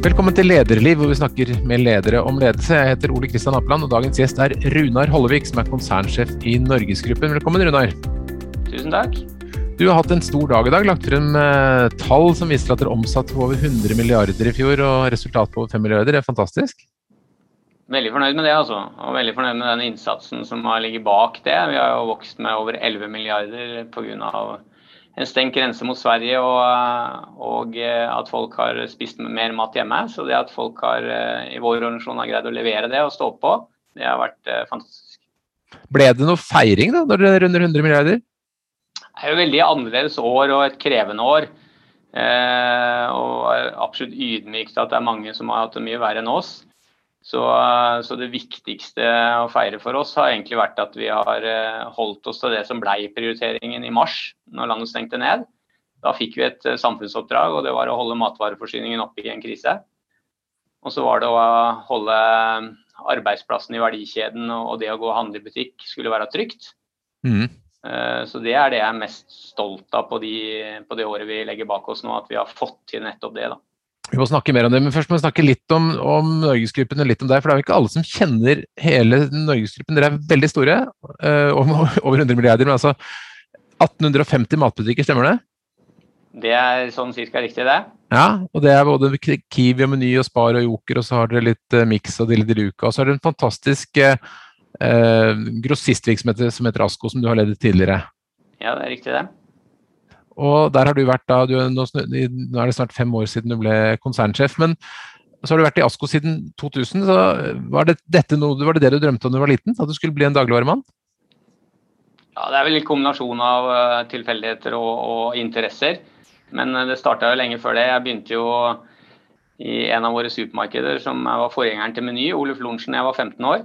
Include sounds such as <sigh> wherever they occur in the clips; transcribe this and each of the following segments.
Velkommen til Lederliv, hvor vi snakker med ledere om ledelse. Jeg heter Ole Kristian Appeland, og dagens gjest er Runar Hollevik, som er konsernsjef i Norgesgruppen. Velkommen, Runar. Tusen takk. Du har hatt en stor dag i dag. Lagt frem eh, tall som viser at dere omsatte over 100 milliarder i fjor, og resultat på over 5 milliarder. Det er fantastisk. Veldig fornøyd med det, altså. Og veldig fornøyd med den innsatsen som har ligget bak det. Vi har jo vokst med over 11 milliarder pga en stengt grense mot Sverige og, og, eh, at folk har spist mer mat hjemme. Så det at folk har, eh, i vår organisasjon har greid å levere det og stå på, det har vært eh, fantastisk. Ble det noe feiring da, når dere runder 100 milliarder? Det er jo veldig annerledes år og et krevende år. Eh, og absolutt ydmykt at det er mange som har hatt det mye verre enn oss. Så, så, det viktigste å feire for oss har egentlig vært at vi har eh, holdt oss til det som ble prioriteringen i mars, når landet stengte ned. Da fikk vi et eh, samfunnsoppdrag, og det var å holde matvareforsyningen oppe i en krise. Og så var det å holde arbeidsplassen i verdikjeden og det å gå og handle i butikk skulle være trygt. Mm. Eh, så det er det jeg er mest stolt av på, de, på det året vi legger bak oss nå, at vi har fått til nettopp det. da. Vi må snakke mer om det, men først må vi snakke litt om, om Norgesgruppen og litt om deg. For det er jo ikke alle som kjenner hele Norgesgruppen. Dere er veldig store, øh, <laughs> over 100 milliarder. Men altså 1850 matbutikker, stemmer det? Det er sånn cirka riktig, det. Ja, og det er både Kiwi og Meny og Spar og Joker, og så har dere litt uh, Mix og Dille de Luca. Og så har dere en fantastisk uh, grossistvirksomhet som heter Asko, som du har ledet tidligere. Ja, det er riktig, det. Og der har du vært da, du, nå, nå, er det snart fem år siden du ble konsernsjef. men så har du vært i Asko siden 2000. så Var det, noe, var det det du drømte om da du var liten? At du skulle bli en dagligvaremann? Ja, Det er vel en kombinasjon av uh, tilfeldigheter og, og, interesser. Men uh, det starta lenge før det. Jeg begynte jo i en av våre supermarkeder som var forgjengeren til Meny, Oluf Lorentzen, jeg var 15 år.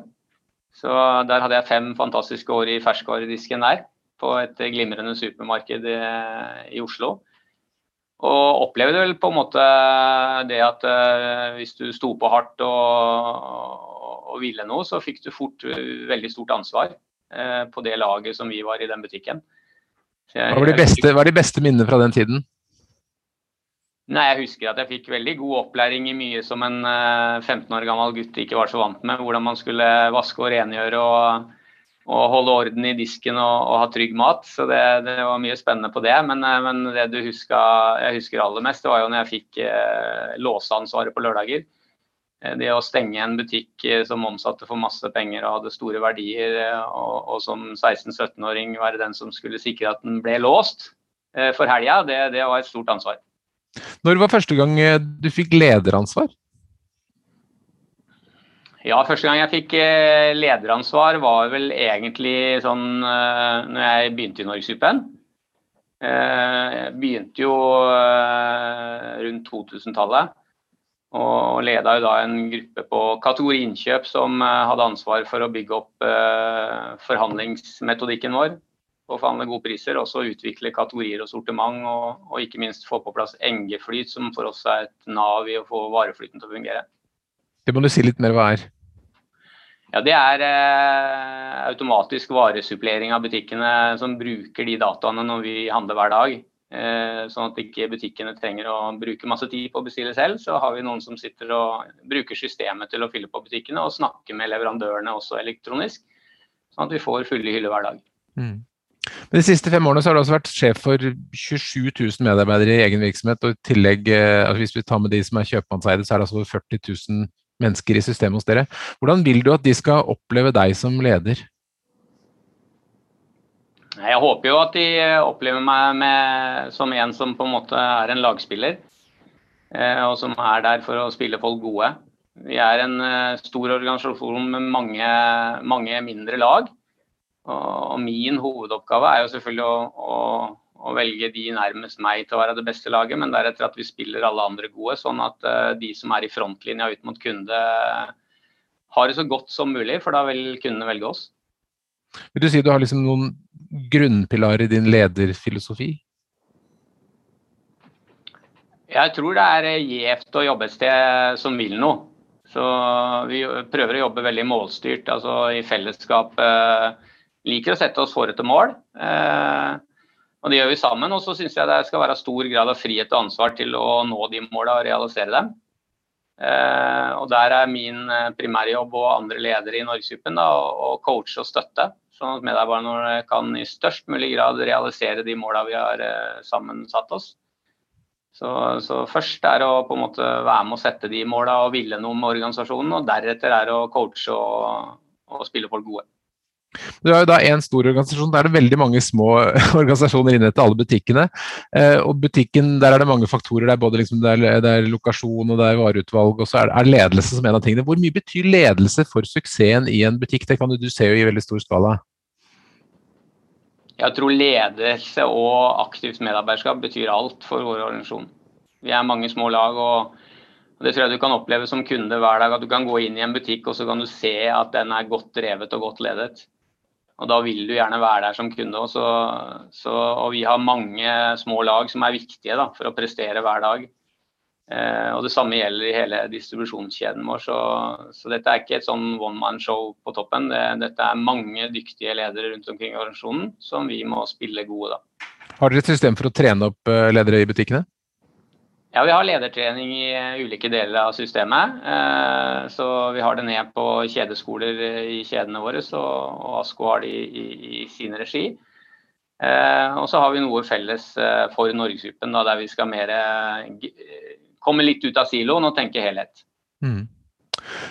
Så der hadde jeg fem fantastiske år i ferskvaredisken der på et glimrende supermarked i Oslo. Og opplevde vel på en måte det at uh, hvis du sto på hardt og, og, ville noe, så fikk du fort veldig stort ansvar på det laget som vi var i den butikken. Jeg, hva, var de beste, hva er de beste minnene fra den tiden? Nei, Jeg husker at jeg fikk veldig god opplæring i mye som en uh, eh, 15 år gammel gutt ikke var så vant med. Hvordan man skulle vaske og rengjøre og og holde orden i disken og, og ha trygg mat. Så det, det, var mye spennende på det. Men, eh, men det du huska, jeg husker aller mest, det var jo når jeg fikk eh, låseansvaret på lørdager. Eh, det å stenge en butikk eh, som omsatte for masse penger og hadde store verdier, og, og som 16-17-åring være den som skulle sikre at den ble låst for helga, det, det var et stort ansvar. Når var første gang du fikk lederansvar? Ja, første gang jeg fikk eh, lederansvar var vel egentlig sånn eh, når jeg begynte i Norgesgruppen. Eh, jeg begynte jo rundt 2000-tallet og leda jo da en gruppe på kategori innkjøp som hadde ansvar for å bygge opp forhandlingsmetodikken vår. Og forhandle gode priser, også utvikle kategorier og sortiment, og, og ikke minst få på plass NG-flyt, som for oss er et nav i å få vareflyten til å fungere. Det må du si litt mer hva er? Ja, Det er eh, automatisk varesupplering av butikkene som bruker de dataene når vi handler hver dag. Eh, sånn at ikke butikkene trenger å bruke masse tid på å bestille selv. Så har vi noen som sitter og bruker systemet til å fylle på butikkene og snakke med leverandørene også elektronisk. Sånn at vi får fulle hyller hver dag. Mm. De siste fem årene har du også vært sjef for 27 000 medarbeidere i egen virksomhet. og i tillegg, eh, altså Hvis vi tar med de som er kjøpmannseide, så er det altså 40 000 mennesker i systemet hos dere. Hvordan vil du at de skal oppleve deg som leder? Jeg håper jo at de opplever meg med, som en som på en måte er en lagspiller. Eh, og som er der for å spille folk gode. Vi er en eh, stor organisasjon med mange, mange mindre lag. Og min hovedoppgave er jo selvfølgelig å, å å velge de nærmest meg til å være det beste laget, men deretter at vi spiller alle andre gode, sånn at uh, de som er i frontlinja ut mot kunde, har det så godt som mulig, for da vil kundene velge oss. Vil du si du har liksom noen grunnpilarer i din lederfilosofi? Jeg tror det er gjevt å jobbe et sted som vil noe. Så vi prøver å jobbe veldig målstyrt, altså i fellesskap. Eh, liker å sette oss hårete mål. Eh, og Det gjør vi sammen. Og så syns jeg det skal være stor grad av frihet og ansvar til å nå de måla og realisere dem. Eh, og Der er min eh, primærjobb og andre ledere i Norgesgruppen å coache og støtte, sånn at medarbeiderne kan i størst mulig grad realisere de måla vi har eh, sammen oss. Så, så, først er å på en måte være med å sette de måla og ville noe med organisasjonen, og deretter er å coache og, og spille folk gode. Du har jo da en stor organisasjon, der er det veldig mange små <laughs> organisasjoner inne til alle butikkene. Eh, og butikken, der er det mange faktorer. Det er både liksom, det er, det er lokasjon og det er vareutvalg, og så er, er ledelse som en av tingene. Hvor mye betyr ledelse for suksessen i en butikk? Det kan du, du se jo i veldig stor skala. Jeg tror ledelse og aktivt medarbeiderskap betyr alt for vår organisasjon. Vi er mange små lag. og det tror jeg du kan oppleve som kunde hver dag. At du kan gå inn i en butikk og så kan du se at den er godt drevet og godt ledet. Og Da vil du gjerne være der som kunde også. Så, og vi har mange små lag som er viktige da, for å prestere hver dag. Eh, og Det samme gjelder i hele distribusjonskjeden vår. Så, så dette er ikke et sånn one man show på toppen. Det, dette er mange dyktige ledere rundt omkring i organisasjonen som vi må spille gode, da. Har dere et system for å trene opp eh, ledere i butikkene? Ja, vi har ledertrening i eh, ulike deler av systemet. Eh, så vi har det ned på kjedeskoler i kjedene våre, og ASKO har det i, i, sin regi. Eh, og så har vi noe felles for Norgesgruppen, der vi skal mer komme litt ut av siloen og tenke helhet. Mm.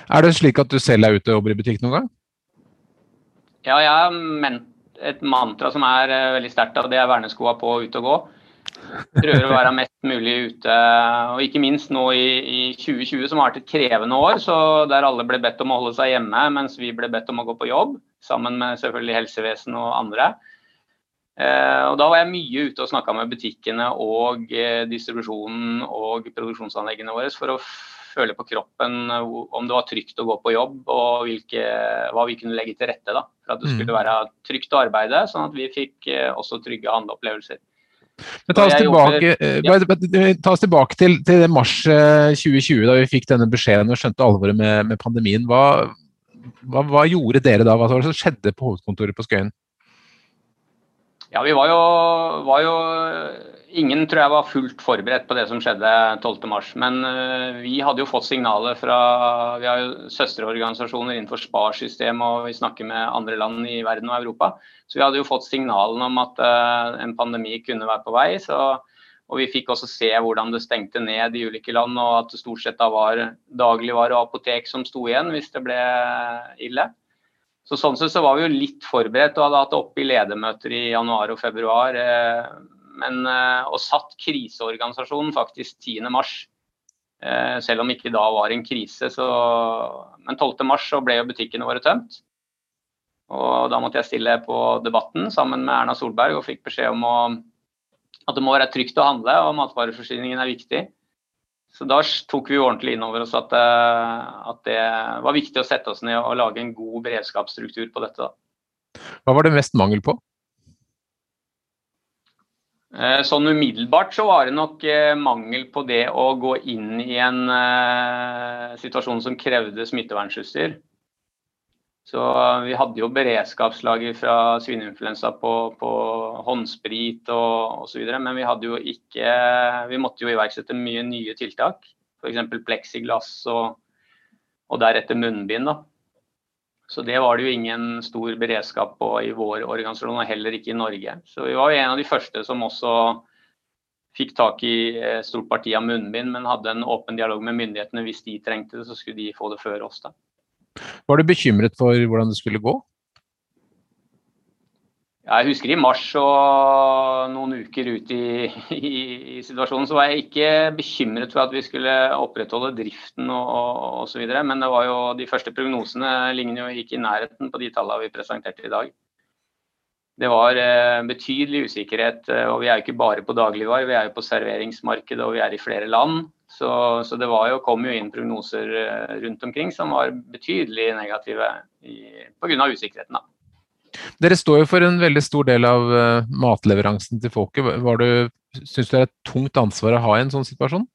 Er det slik at du selv er ute og jobber i butikk noen gang? Ja, jeg har et mantra som er veldig sterkt, og det er verneskoa på ut og gå. Prøver å være mest mulig ute. Og ikke minst nå i, i 2020, som har vært et krevende år, så der alle ble bedt om å holde seg hjemme, mens vi ble bedt om å gå på jobb, sammen med selvfølgelig helsevesen og andre. Eh, og Da var jeg mye ute og snakka med butikkene og eh, distribusjonen og produksjonsanleggene våre for å føle på kroppen om det var trygt å gå på jobb, og hvilke, hva vi kunne legge til rette da, for at det skulle mm. være trygt å arbeide, sånn at vi fikk eh, også trygge handleopplevelser. Men ta oss tilbake, ja. ta oss tilbake til, til, mars 2020, eh, da vi fikk denne beskjeden og skjønte alvoret med, med pandemien. Hva, hva, hva, gjorde dere da? Hva var det som skjedde på hovedkontoret på Skøyen? Ja, vi var jo, var jo Ingen tror jeg var fullt forberedt på det som skjedde 12.3. Men uh, vi hadde jo fått signaler fra Vi har jo søstreorganisasjoner innenfor Spar-systemet, og vi snakker med andre land i verden og Europa. Så vi hadde jo fått signalene om at uh, en pandemi kunne være på vei. Så, og vi fikk også se hvordan det stengte ned i ulike land, og at det stort sett da var dagligvare og apotek som sto igjen hvis det ble ille. Så Sånn sett så var vi jo litt forberedt og hadde hatt det oppe i ledermøter i januar og februar. Eh, men, eh, og satt kriseorganisasjonen faktisk 10.3. Eh, selv om ikke da var en krise. Så, men 12.3 så ble jo butikkene våre tømt. Og da måtte jeg stille på Debatten sammen med Erna Solberg og fikk beskjed om å, at det må være trygt å handle og matvareforsyningen er viktig. Så da tok vi ordentlig inn over oss at, eh, at, det var viktig å sette oss ned og lage en god beredskapsstruktur på dette. Da. Hva var det mest mangel på? Eh, sånn umiddelbart så var det nok eh, mangel på det å gå inn i en situasjon som krevde smittevernutstyr. Så vi hadde jo beredskapslager fra svineinfluensa på, på håndsprit og osv. Men vi hadde jo ikke Vi måtte jo iverksette mye nye tiltak. F.eks. pleksiglass og, og, deretter munnbind. da. Så det var det jo ingen stor beredskap på i vår organisasjon, og heller ikke i Norge. Så vi var jo en av de første som også fikk tak i et stort parti av munnbind, men hadde en åpen dialog med myndighetene. Hvis de trengte det, så skulle de få det før oss. da. Var du bekymret for hvordan det skulle gå? Jeg husker i mars og noen uker ut i, <laughs> i, i, situasjonen, så var jeg ikke bekymret for at vi skulle opprettholde driften og, og osv. Men det var jo, de første prognosene ligner jo ikke i nærheten på de tallene vi presenterte i dag. Det var eh, betydelig usikkerhet, eh, og vi er jo ikke bare på dagligvarer, vi er jo på serveringsmarkedet og vi er i flere land. Så, så det jo, kom jo inn prognoser eh, rundt omkring som var betydelig negative pga. usikkerheten. Da. Dere står jo for en veldig stor del av uh, matleveransen til folket. Var du, det er et tungt ansvar å ha i en sånn situasjon?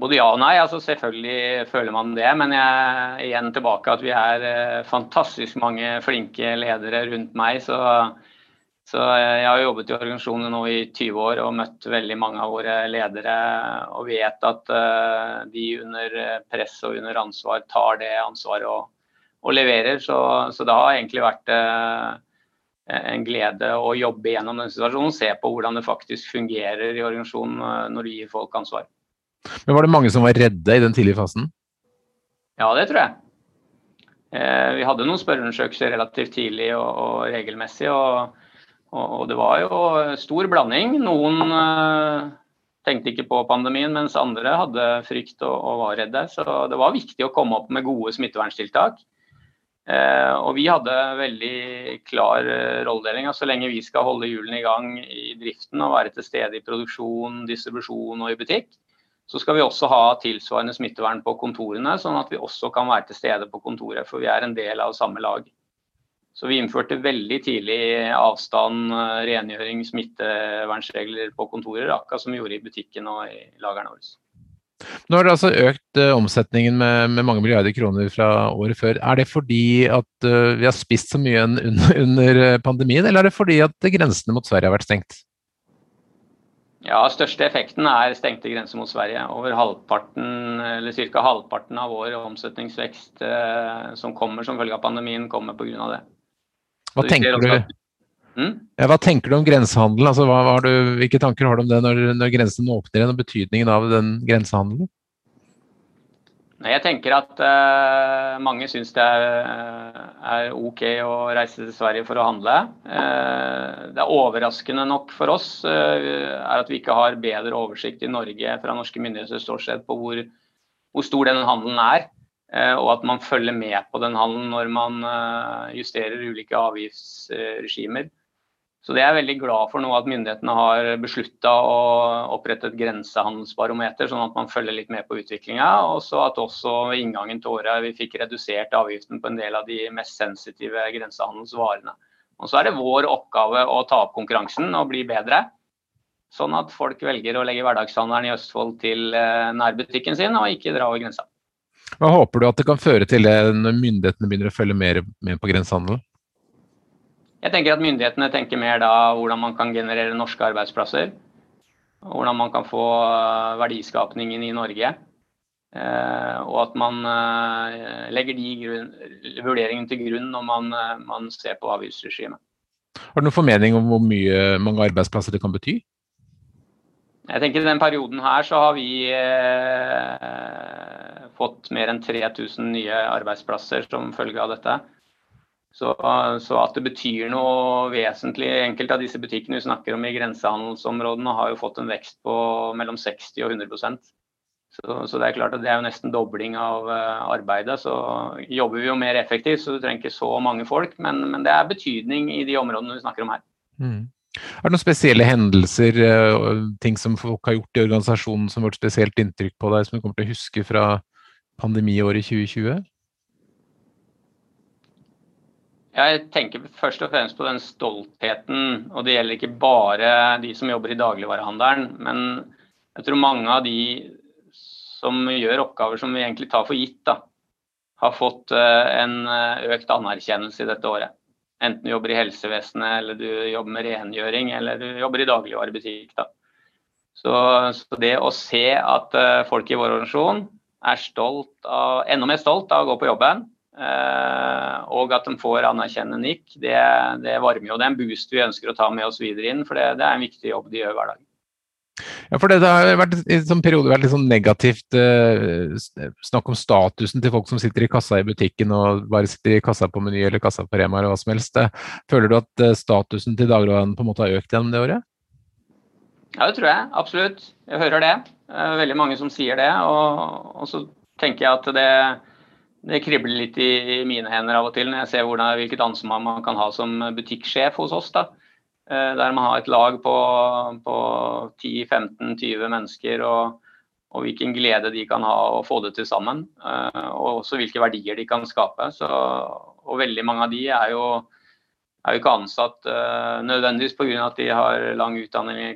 Både ja og nei. altså Selvfølgelig føler man det. Men jeg er igjen tilbake at vi er uh, fantastisk mange flinke ledere rundt meg. Så Så jeg har jobbet i organisasjonen nå i 20 år og møtt veldig mange av våre ledere og vet at de under press og under ansvar tar det ansvaret og, og leverer. Så, så, det har egentlig vært en glede å jobbe gjennom den situasjonen. Se på hvordan det faktisk fungerer i organisasjonen når du gir folk ansvar. Men Var det mange som var redde i den tidlige fasen? Ja, det tror jeg. Eh, vi hadde noen spørreundersøkelser relativt tidlig og, og regelmessig. Og, og, det var jo stor blanding. Noen uh, tenkte ikke på pandemien, mens andre hadde frykt og, var redde. Så det var viktig å komme opp med gode smitteverntiltak. Uh, og vi hadde veldig klar uh, rolledeling. Så altså, lenge vi skal holde hjulene i gang i driften og være til stede i produksjon, distribusjon og i butikk, så skal vi også ha tilsvarende smittevern på kontorene, sånn at vi også kan være til stede på kontoret. For vi er en del av samme lag. Så vi innførte veldig tidlig avstand, rengjøring, smittevernsregler på kontorer, akkurat som vi gjorde i butikken og i lagrene våre. Nå har dere altså økt uh, omsetningen med, med, mange milliarder kroner fra året før. Er det fordi at uh, vi har spist så mye under, <laughs> under pandemien, eller er det fordi at grensene mot Sverige har vært stengt? Ja, Største effekten er stengte grenser mot Sverige. Over halvparten, eller Ca. halvparten av vår omsetningsvekst uh, som kommer som følge av pandemien, kommer pga. det. Hva tenker, du, mm? ja, hva tenker du om grensehandelen? Altså, hva, du, hvilke tanker har du om det når, når grensen åpner igjen, og betydningen av den grensehandelen? Jeg tenker at uh, mange syns det er, er, OK å reise til Sverige for å handle. Uh, det er overraskende nok for oss uh, er at vi ikke har bedre oversikt i Norge fra norske myndigheter ståsted på hvor, hvor, stor den handelen er. Og at man følger med på den handelen når man justerer ulike avgiftsregimer. Så det er jeg veldig glad for nå at myndighetene har beslutta å opprette et grensehandelsbarometer, sånn at man følger litt med på utviklinga. Og så at også ved inngangen til året vi fikk redusert avgiften på en del av de mest sensitive grensehandelsvarene. Og så er det vår oppgave å ta opp konkurransen og bli bedre. Sånn at folk velger å legge hverdagshandelen i Østfold til eh, nærbutikken sin, og ikke dra over grensa. Hva håper du at det kan føre til når myndighetene begynner å følge mer med på grensehandelen? Jeg tenker at myndighetene tenker mer da hvordan man kan generere norske arbeidsplasser. Hvordan man kan få eh, verdiskapningen i Norge. Eh, og at man eh, legger de grunn, vurderingene til grunn når man, man ser på avgiftsregimet. Har du noen formening om hvor mye, mange arbeidsplasser det kan bety? Jeg tenker I den perioden her så har vi eh, fått mer enn 3000 nye arbeidsplasser som følge av dette. Så, så, at det betyr noe vesentlig Enkelte av disse butikkene vi snakker om i grensehandelsområdene har jo fått en vekst på mellom 60 og 100% så, så det er klart at det er jo nesten dobling av uh, arbeidet. Så jobber vi jo mer effektivt, så du trenger ikke så mange folk. Men, men det er betydning i de områdene vi snakker om her. Mm. Er det noen spesielle hendelser, uh, ting som folk har gjort i organisasjonen som har gjort spesielt inntrykk på deg, som du kommer til å huske fra pandemiåret 2020? Jeg tenker først og fremst på den stoltheten, og det gjelder ikke bare de som jobber i dagligvarehandelen, men jeg tror mange av de som gjør oppgaver som vi egentlig tar for gitt, da, har fått eh, en eh, økt anerkjennelse i dette året. Enten du jobber i helsevesenet, eller du jobber med rengjøring, eller du jobber i dagligvarebutikk. Da. Så, så, det å se at eh, folk i vår organisasjon er stolt av, enda mer stolt av å gå på jobben, Eh, og at de får anerkjenne nikk, det, det, varmer jo. Det er en boost vi ønsker å ta med oss videre inn, for det, det er en viktig jobb de gjør hver dag. Ja, for Det har vært, i en periode vært litt sånn negativt eh, snakk om statusen til folk som sitter i kassa i butikken og bare sitter i kassa på Meny eller kassa på Rema eller hva som helst. Føler du at eh, statusen til dagligvarehandelen på en måte har økt gjennom det året? Ja, det tror jeg. Absolutt. Jeg hører det. Veldig mange som sier det. Og, og så tenker jeg at det, det kribler litt i, mine hender av og til når jeg ser hvordan, hvilket ansvar man kan ha som butikksjef hos oss. da. Eh, der man har et lag på, på 10-15-20 mennesker, og, og, hvilken glede de kan ha å få det til sammen. Eh, og også hvilke verdier de kan skape. Så, og veldig mange av de er jo, er jo ikke ansatt nødvendigvis pga. at de har lang utdanning i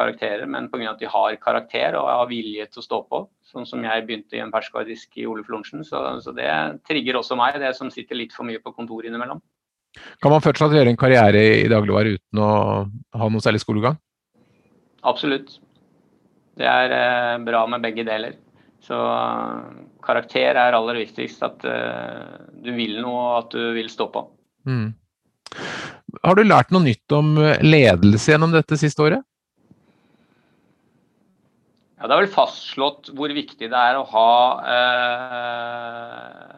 karakterer, men pga. at de har karakter og har vilje til å stå på. Sånn som jeg begynte i en ferskvaredisk i Oluf Lorentzen. Så, så, det trigger også meg, det som sitter litt for mye på kontoret innimellom. Kan man fortsatt gjøre en karriere i dagligvare uten å ha noe særlig skolegang? Absolutt. Det er eh, bra med begge deler. Så karakter er aller viktigst. At eh, du vil noe og at du vil stå på. Mm. Har du lært noe nytt om ledelse gjennom dette siste året? Ja, Det er vel fastslått hvor viktig det er å ha eh,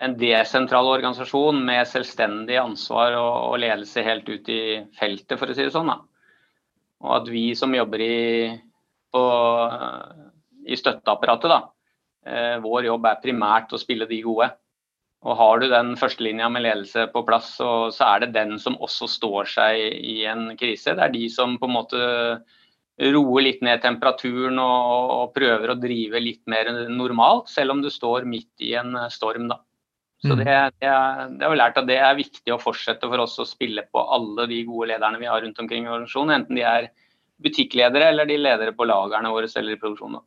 en desentral organisasjon med selvstendig ansvar og, og, ledelse helt ut i feltet, for å si det sånn. Da. Og at vi som jobber i, på, i støtteapparatet, da, eh, vår jobb er primært å spille de gode. Og Har du den førstelinja med ledelse på plass, så, så, er det den som også står seg i en krise. Det er de som på en måte roer litt ned temperaturen og, og prøver å drive litt mer normalt, selv om du står midt i en storm. da. Så mm. det, det, det har vi lært at det er viktig å fortsette for oss å spille på alle de gode lederne vi har rundt omkring i organisasjonen, enten de er butikkledere eller de ledere på lagrene våre eller i produksjonen.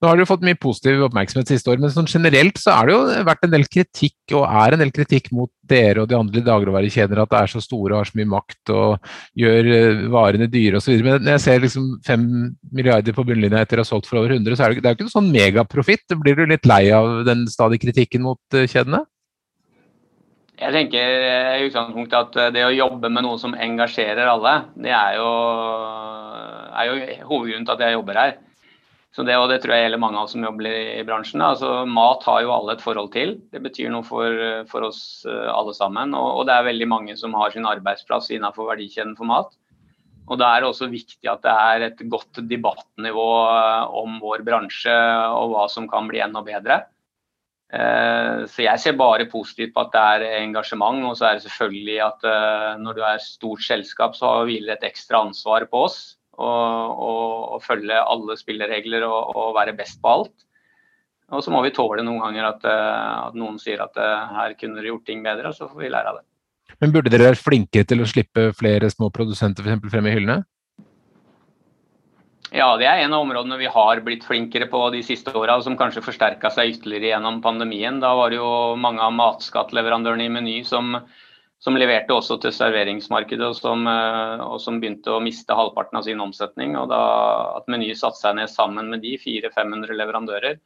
Nå har du fått mye positiv oppmerksomhet siste år, men sånn generelt så er det jo vært en del kritikk, og er en del kritikk mot dere og de andre dagligvarekjedene, at det er så store og har så mye makt og gjør eh, varene dyre osv. Men når jeg ser liksom fem milliarder på bunnlinja etter å ha solgt for over 100, så er det, jo ikke noe sånn megaprofitt. Blir du litt lei av den stadige kritikken mot eh, kjedene? Jeg tenker eh, i utgangspunktet at det å jobbe med noe som engasjerer alle, det er jo, er jo hovedgrunnen til at jeg jobber her. Så det, og det tror jeg gjelder mange av oss som jobber i bransjen. Altså, mat har jo alle et forhold til. Det betyr noe for, for oss eh, alle sammen. Og, og, det er veldig mange som har sin arbeidsplass innenfor verdikjeden for mat. Og Da er det også viktig at det er et godt debattnivå eh, om vår bransje og hva som kan bli enda bedre. Eh, så jeg ser bare positivt på at det er engasjement. Og så er det selvfølgelig at når du er stort selskap, så hviler det et ekstra ansvar på oss og, og, og følge alle spilleregler og, og, være best på alt. Og så må vi tåle noen ganger at, eh, at noen sier at eh, her kunne dere gjort ting bedre, og så får vi lære av det. Men burde dere være flinkere til å slippe flere små produsenter f.eks. frem i hyllene? Ja, det er en av områdene vi har blitt flinkere på de siste åra, som kanskje forsterka seg ytterligere gjennom pandemien. Da var det jo mange av matskattleverandørene i Meny som som leverte også til serveringsmarkedet, og som, eh, og som, begynte å miste halvparten av sin omsetning. og da At Meny satte seg ned sammen med de 400-500 leverandører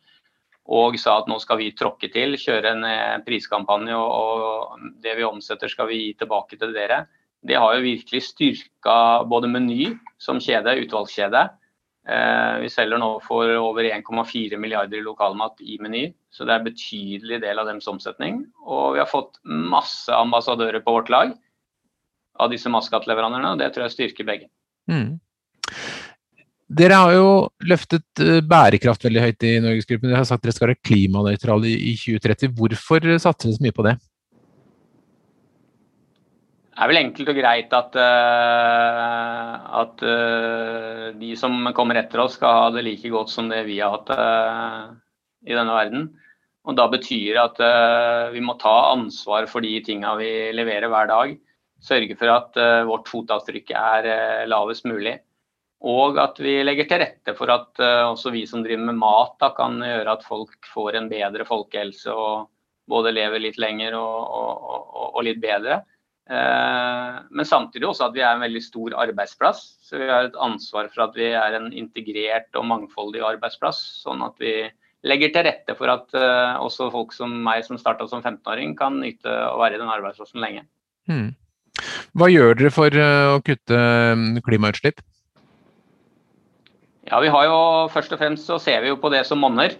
og sa at nå skal vi tråkke til, kjøre en eh, priskampanje og, og det vi omsetter skal vi gi tilbake til dere. Det har jo virkelig styrka både Meny som kjede, utvalgskjede, vi selger nå for over 1,4 milliarder i lokalmat i Meny, så det er en betydelig del av deres omsetning. Og vi har fått masse ambassadører på vårt lag av disse maskatleverandørene, og det tror jeg styrker begge. Mm. Dere har jo løftet eh, bærekraft veldig høyt i Norgesgruppen. Dere har sagt dere skal være klimanøytrale i 2030. Hvorfor satser dere så mye på det? Det er vel enkelt og greit at, uh, at uh, de som kommer etter oss, skal ha det like godt som det vi har hatt uh, i denne verden. Og Da betyr det at vi må ta ansvar for de tinga vi leverer hver dag. Sørge for at vårt fotavtrykk er lavest mulig. Og at vi legger til rette for at også vi som driver med mat, da, kan gjøre at folk får en bedre folkehelse og både lever litt lenger og, og, og, og litt bedre. Eh, men samtidig også at vi er en veldig stor arbeidsplass. Så vi har et ansvar for at vi er en integrert og mangfoldig arbeidsplass. Sånn at vi legger til rette for at eh, også folk som meg som starta som 15-åring, kan nyte å være i den arbeidsplassen lenge. Hmm. Hva gjør dere for eh, å kutte klimautslipp? Ja, vi har jo Først og fremst så ser vi jo på det som monner.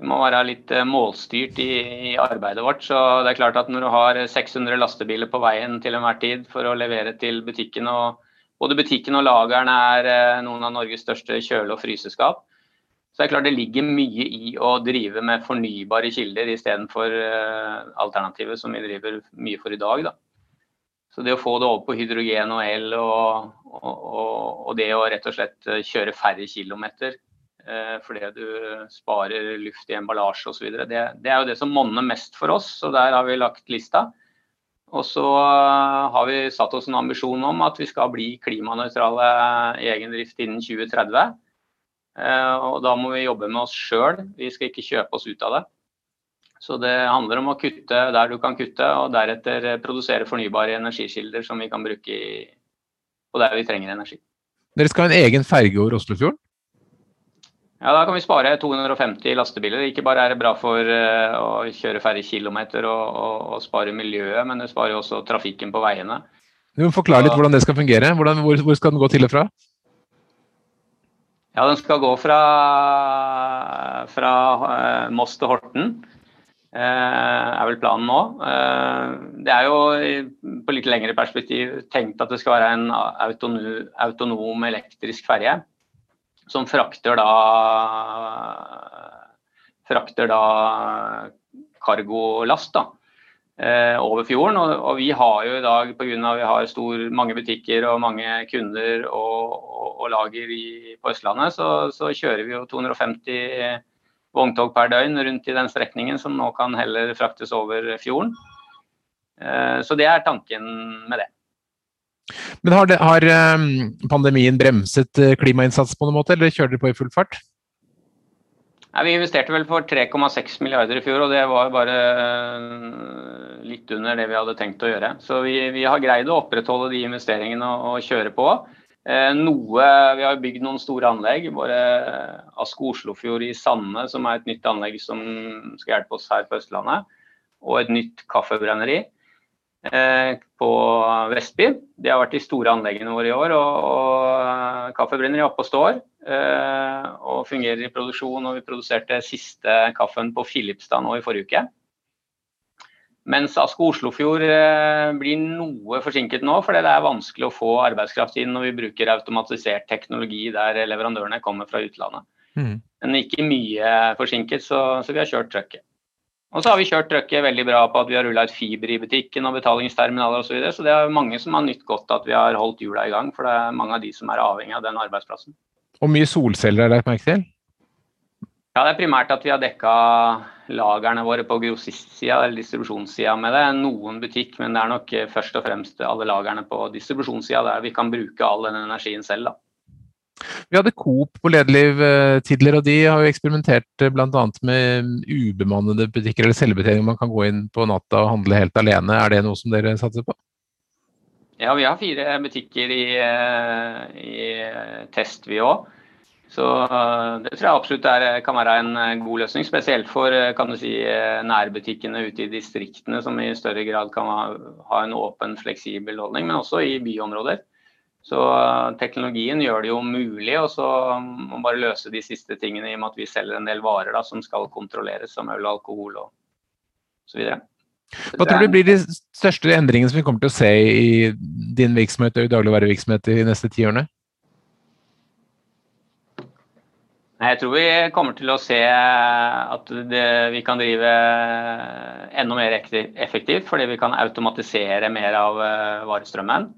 Vi må være litt eh, målstyrt i, i, arbeidet vårt. så det er klart at Når du har 600 lastebiler på veien til enhver tid for å levere til butikken, og både butikken og lageren er eh, noen av Norges største kjøle- og fryseskap, så det er klart det ligger mye i å drive med fornybare kilder istedenfor uh, alternativet som vi driver mye for i dag. Da. Så det å få det over på hydrogen og el, og, og, og, og det å rett og slett kjøre færre kilometer Eh, fordi du sparer luft i emballasje osv. Det, det er jo det som monner mest for oss, og der har vi lagt lista. Og så eh, har vi satt oss en ambisjon om at vi skal bli klimanøytrale i egen drift innen 2030. Eh, og da må vi jobbe med oss sjøl, vi skal ikke kjøpe oss ut av det. Så det handler om å kutte der du kan kutte, og deretter produsere fornybare energikilder som vi kan bruke i, og der vi trenger energi. Dere skal ha en egen ferge over Oslofjorden? Ja, Da kan vi spare 250 lastebiler. Ikke bare er det bra for uh, å kjøre færre kilometer og, og, og, spare miljøet, men det sparer også trafikken på veiene. Du må Forklare litt hvordan det skal fungere. Hvordan, hvor, hvor, skal den gå til og fra? Ja, Den skal gå fra, fra eh, Moss til Horten. eh, er vel planen nå. det er jo på litt lengre perspektiv tenkt at det skal være en autonom, autonom elektrisk ferje som frakter da frakter da cargolast da, eh, over fjorden. Og, og, vi har jo i dag, pga. vi har stor, mange butikker og mange kunder og, og, og lager i, på Østlandet, så, så, kjører vi jo 250 vogntog per døgn rundt i den strekningen, som nå kan heller fraktes over fjorden. Eh, så det er tanken med det. Men har, det, har ehm, pandemien bremset klimainnsatsen klimainnsats på noen måte, eller kjører dere på i full fart? Nei, vi investerte vel for 3,6 milliarder i fjor, og det var bare eh, litt under det vi hadde tenkt å gjøre. Så vi, vi har greid å opprettholde de investeringene og, og kjøre på. Eh, noe, Vi har bygd noen store anlegg. Både Asko Oslofjord i Sande, som er et nytt anlegg som skal hjelpe oss her på Østlandet. Og et nytt kaffebrenneri. Eh, på Vestby. De har vært de store anleggene våre i år. og, og Kaffebrenner er oppe og står eh, og fungerer i produksjon. og Vi produserte siste kaffen på Filipstad nå i forrige uke. Mens Asko Oslofjord eh, blir noe forsinket nå, fordi det er vanskelig å få arbeidskraft inn når vi bruker automatisert teknologi der leverandørene kommer fra utlandet. Mm. Men ikke mye forsinket, så, så vi har kjørt trøkket. Og så har vi kjørt trøkket veldig bra på at vi har rulla ut fiber i butikken og betalingsterminaler osv. Så, videre. så det er mange som har nytt godt at vi har holdt hjula i gang, for det er mange av de som er avhengig av den arbeidsplassen. Og mye solceller er lagt merke til? Ja, det er primært at vi har dekka lagrene våre på grossistsida eller distribusjonssida med det. Noen butikk, men det er nok først og fremst alle lagrene på distribusjonssida der vi kan bruke all den energien selv. da. Vi hadde Coop på Lederliv eh, tidligere, og de har jo eksperimentert eh, bl.a. med ubemannede butikker eller selvbetjening. Man kan gå inn på natta og handle helt alene. Er det noe som dere satser på? Ja, vi har fire butikker i, eh, i test, vi òg. Så det tror jeg absolutt er, kan være en god løsning. Spesielt for si, nærbutikkene ute i distriktene, som i større grad kan ha, ha en åpen, fleksibel holdning. Men også i byområder. Så eh, teknologien gjør det jo mulig, og så må man bare løse de siste tingene i og med at vi selger en del varer da, som skal kontrolleres, som øl, alkohol og så videre. Hva tror du blir de største endringene som vi kommer til å se i din virksomhet og i dagligvarevirksomhet de neste ti årene? Jeg tror vi kommer til å se at det, vi kan drive enda mer effektivt, fordi vi kan automatisere mer av eh, varestrømmen.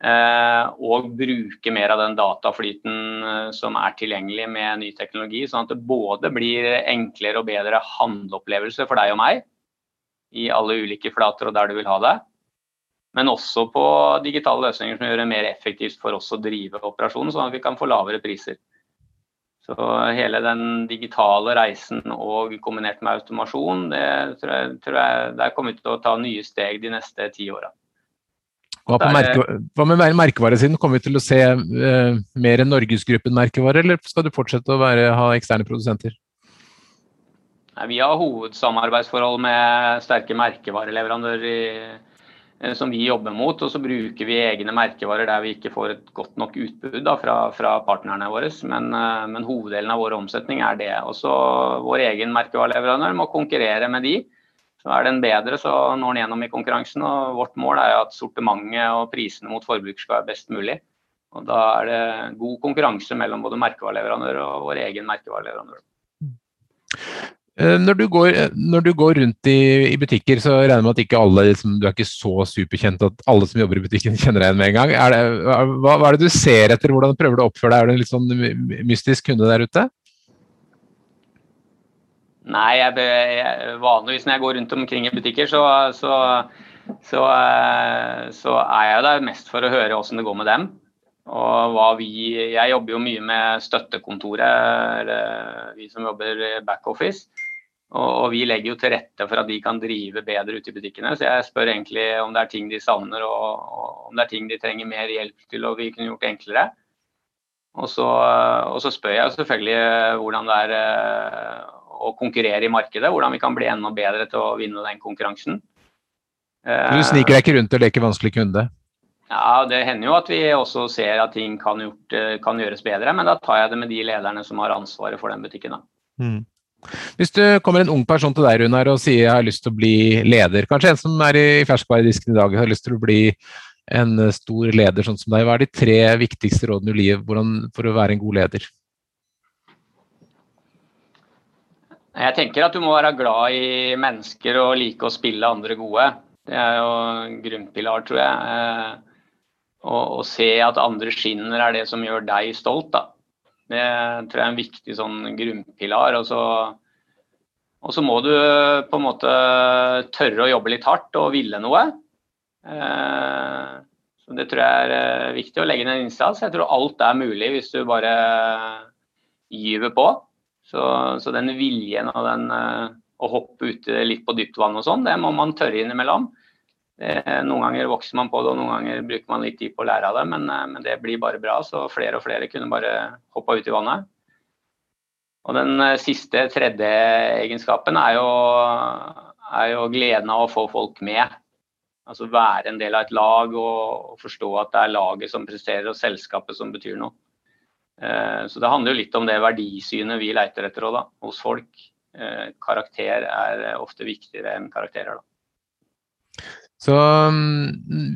Eh, og bruke mer av den dataflyten eh, som er tilgjengelig med ny teknologi. Sånn at det både blir enklere og bedre handleopplevelse for deg og meg i alle ulike flater og der du vil ha det. Men også på digitale løsninger som gjør det mer effektivt for oss å drive operasjonen, sånn at vi kan få lavere priser. Så hele den digitale reisen og kombinert med automasjon, det tror jeg, tror jeg der kommer vi til å ta nye steg de neste ti åra. Hva, merke, hva, med merkevaresiden? Kommer vi til å se uh, mer enn Norgesgruppen-merkevare, eller skal du fortsette å være, ha eksterne produsenter? Nei, vi har hovedsamarbeidsforhold med sterke merkevareleverandører i, eh, som vi jobber mot. Og så bruker vi egne merkevarer der vi ikke får et godt nok utbud da, fra, fra, partnerne våre. Men, men, hoveddelen av vår omsetning er det. Også vår egen merkevareleverandør må konkurrere med de. Så er den bedre, så når den gjennom i konkurransen. og Vårt mål er at sortimentet og prisene mot forbruker skal være best mulig. Og Da er det god konkurranse mellom både merkevareleverandør og vår egen merkevareleverandør. Eh, når du, går, når du går rundt i, i, butikker, så regner jeg med at ikke alle liksom, du er ikke så superkjent at alle som jobber i butikken <laughs> kjenner deg igjen med en gang. Er det, hva, hva, er det du ser etter? Hvordan prøver du å oppføre deg? Er du en litt sånn mystisk kunde der ute? Nei, jeg, jeg, vanligvis når jeg går rundt omkring i butikker, så, så, så, eh, så er jeg der mest for å høre åssen det går med dem. Og hva vi Jeg jobber jo mye med støttekontoret, eller vi som jobber backoffice. Og, og, vi legger jo til rette for at de kan drive bedre ute i butikkene. Så jeg spør egentlig om det er ting de savner og, og om det er ting de trenger mer hjelp til og vi kunne gjort enklere. Og så, og så spør jeg selvfølgelig hvordan det er eh, å konkurrere i markedet. Hvordan vi kan bli enda bedre til å vinne den konkurransen. Du sniker deg ikke rundt og leker vanskelig kunde? Ja, Det hender jo at vi også ser at ting kan, gjort, kan, gjøres bedre, men da tar jeg det med de lederne som har ansvaret for den butikken. Mm. Hvis du kommer en ung person til deg Runar, og sier jeg har lyst til å bli leder, kanskje en som er i ferskvaredisken i dag har lyst til å bli en stor leder sånn som deg, hva er de tre viktigste rådene i livet for å være en god leder? Jeg tenker at du må være glad i mennesker og like å spille andre gode. Det er jo en grunnpilar, tror jeg. Å se at andre skinner er det som gjør deg stolt. da. Det tror jeg er en viktig sånn grunnpilar. Og så, og så må du på en måte tørre å jobbe litt hardt og ville noe. Eh, så Det tror jeg er eh, viktig å legge inn en innsats. Jeg tror alt er mulig hvis du bare gyver på. Så, så den viljen og den eh, å hoppe ute litt på dypt vann og sånn, det må man tørre innimellom. Eh, noen ganger vokser man på det, og noen ganger bruker man litt tid på å lære av det, men, eh, men det blir bare bra. Så flere og flere kunne bare hoppa ut i vannet. Og den eh, siste, tredje egenskapen er jo, er jo gleden av å få folk med. Altså være en del av et lag og forstå at det er laget som presterer og selskapet som betyr noe. Så det handler jo litt om det verdisynet vi leiter etter da, hos folk. Karakter er ofte viktigere enn karakterer. da. Så mm,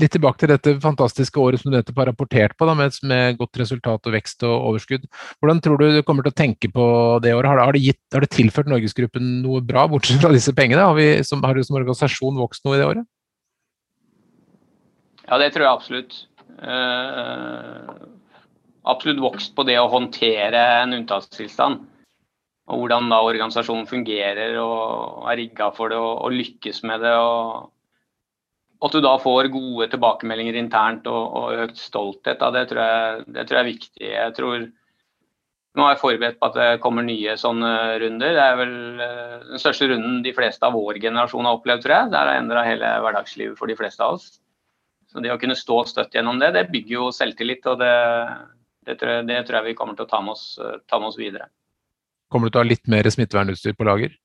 litt tilbake til dette fantastiske året som du nettopp har rapportert på, da, med, med, godt resultat og vekst og overskudd. Hvordan tror du du kommer til å tenke på det året? Har det, har det, gitt, har det tilført Norgesgruppen noe bra, bortsett fra disse pengene? Har, vi, som, har du som organisasjon vokst noe i det året? Ja, det tror jeg absolutt. Absolutt vokst på det å håndtere en unntakstilstand. Og hvordan da organisasjonen fungerer og er rigga for det og, og lykkes med det. og at du da får gode tilbakemeldinger internt og, og økt stolthet, da, det, tror jeg, det, tror jeg, er viktig. Jeg tror Nå er jeg forberedt på at det kommer nye sånne runder. Det er vel uh, den største runden de fleste av vår generasjon har opplevd, tror jeg. Det har endra hele hverdagslivet for de fleste av oss. Så det å kunne stå støtt gjennom det, det bygger jo selvtillit. Og det, det, tror, jeg, det tror, jeg, vi kommer til å ta med oss, ta med oss videre. Kommer du til å ha litt mer smittevernutstyr på lager?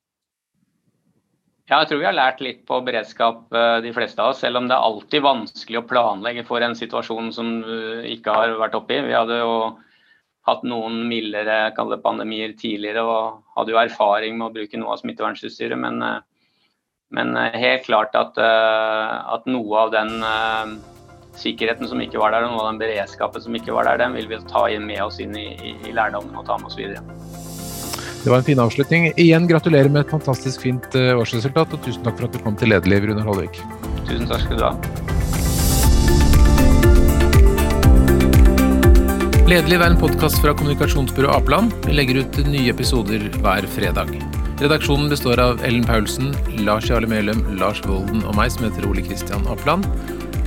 Ja, jeg tror vi har lært litt på beredskap, eh, de fleste av oss. Selv om det er alltid vanskelig å planlegge for en situasjon som vi ikke har vært oppi. Vi hadde jo hatt noen mildere pandemier tidligere og hadde jo erfaring med å bruke noe av smittevernutstyret. Men, eh, men, eh, helt klart at, at, noe av den sikkerheten som ikke var der, og noe av den beredskapen som ikke var der, den vil vi ta med oss inn i, i, i lærdommen og ta med oss videre. Det var en fin avslutning. Igjen gratulerer med et fantastisk fint eh, årsresultat, og tusen takk for at du kom til Lederliv, Runar Holvik. Tusen takk skal du ha. Lederliv er en podkast fra kommunikasjonsbyrået Apeland. Vi legger ut nye episoder hver fredag. Redaksjonen består av Ellen Paulsen, Lars Jarle Melum, Lars Volden og meg, som heter Ole Kristian Apeland.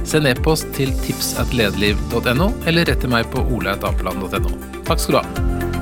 Send e-post til tipsatlederliv.no, eller rett til meg på oleatapeland.no. Takk skal du ha.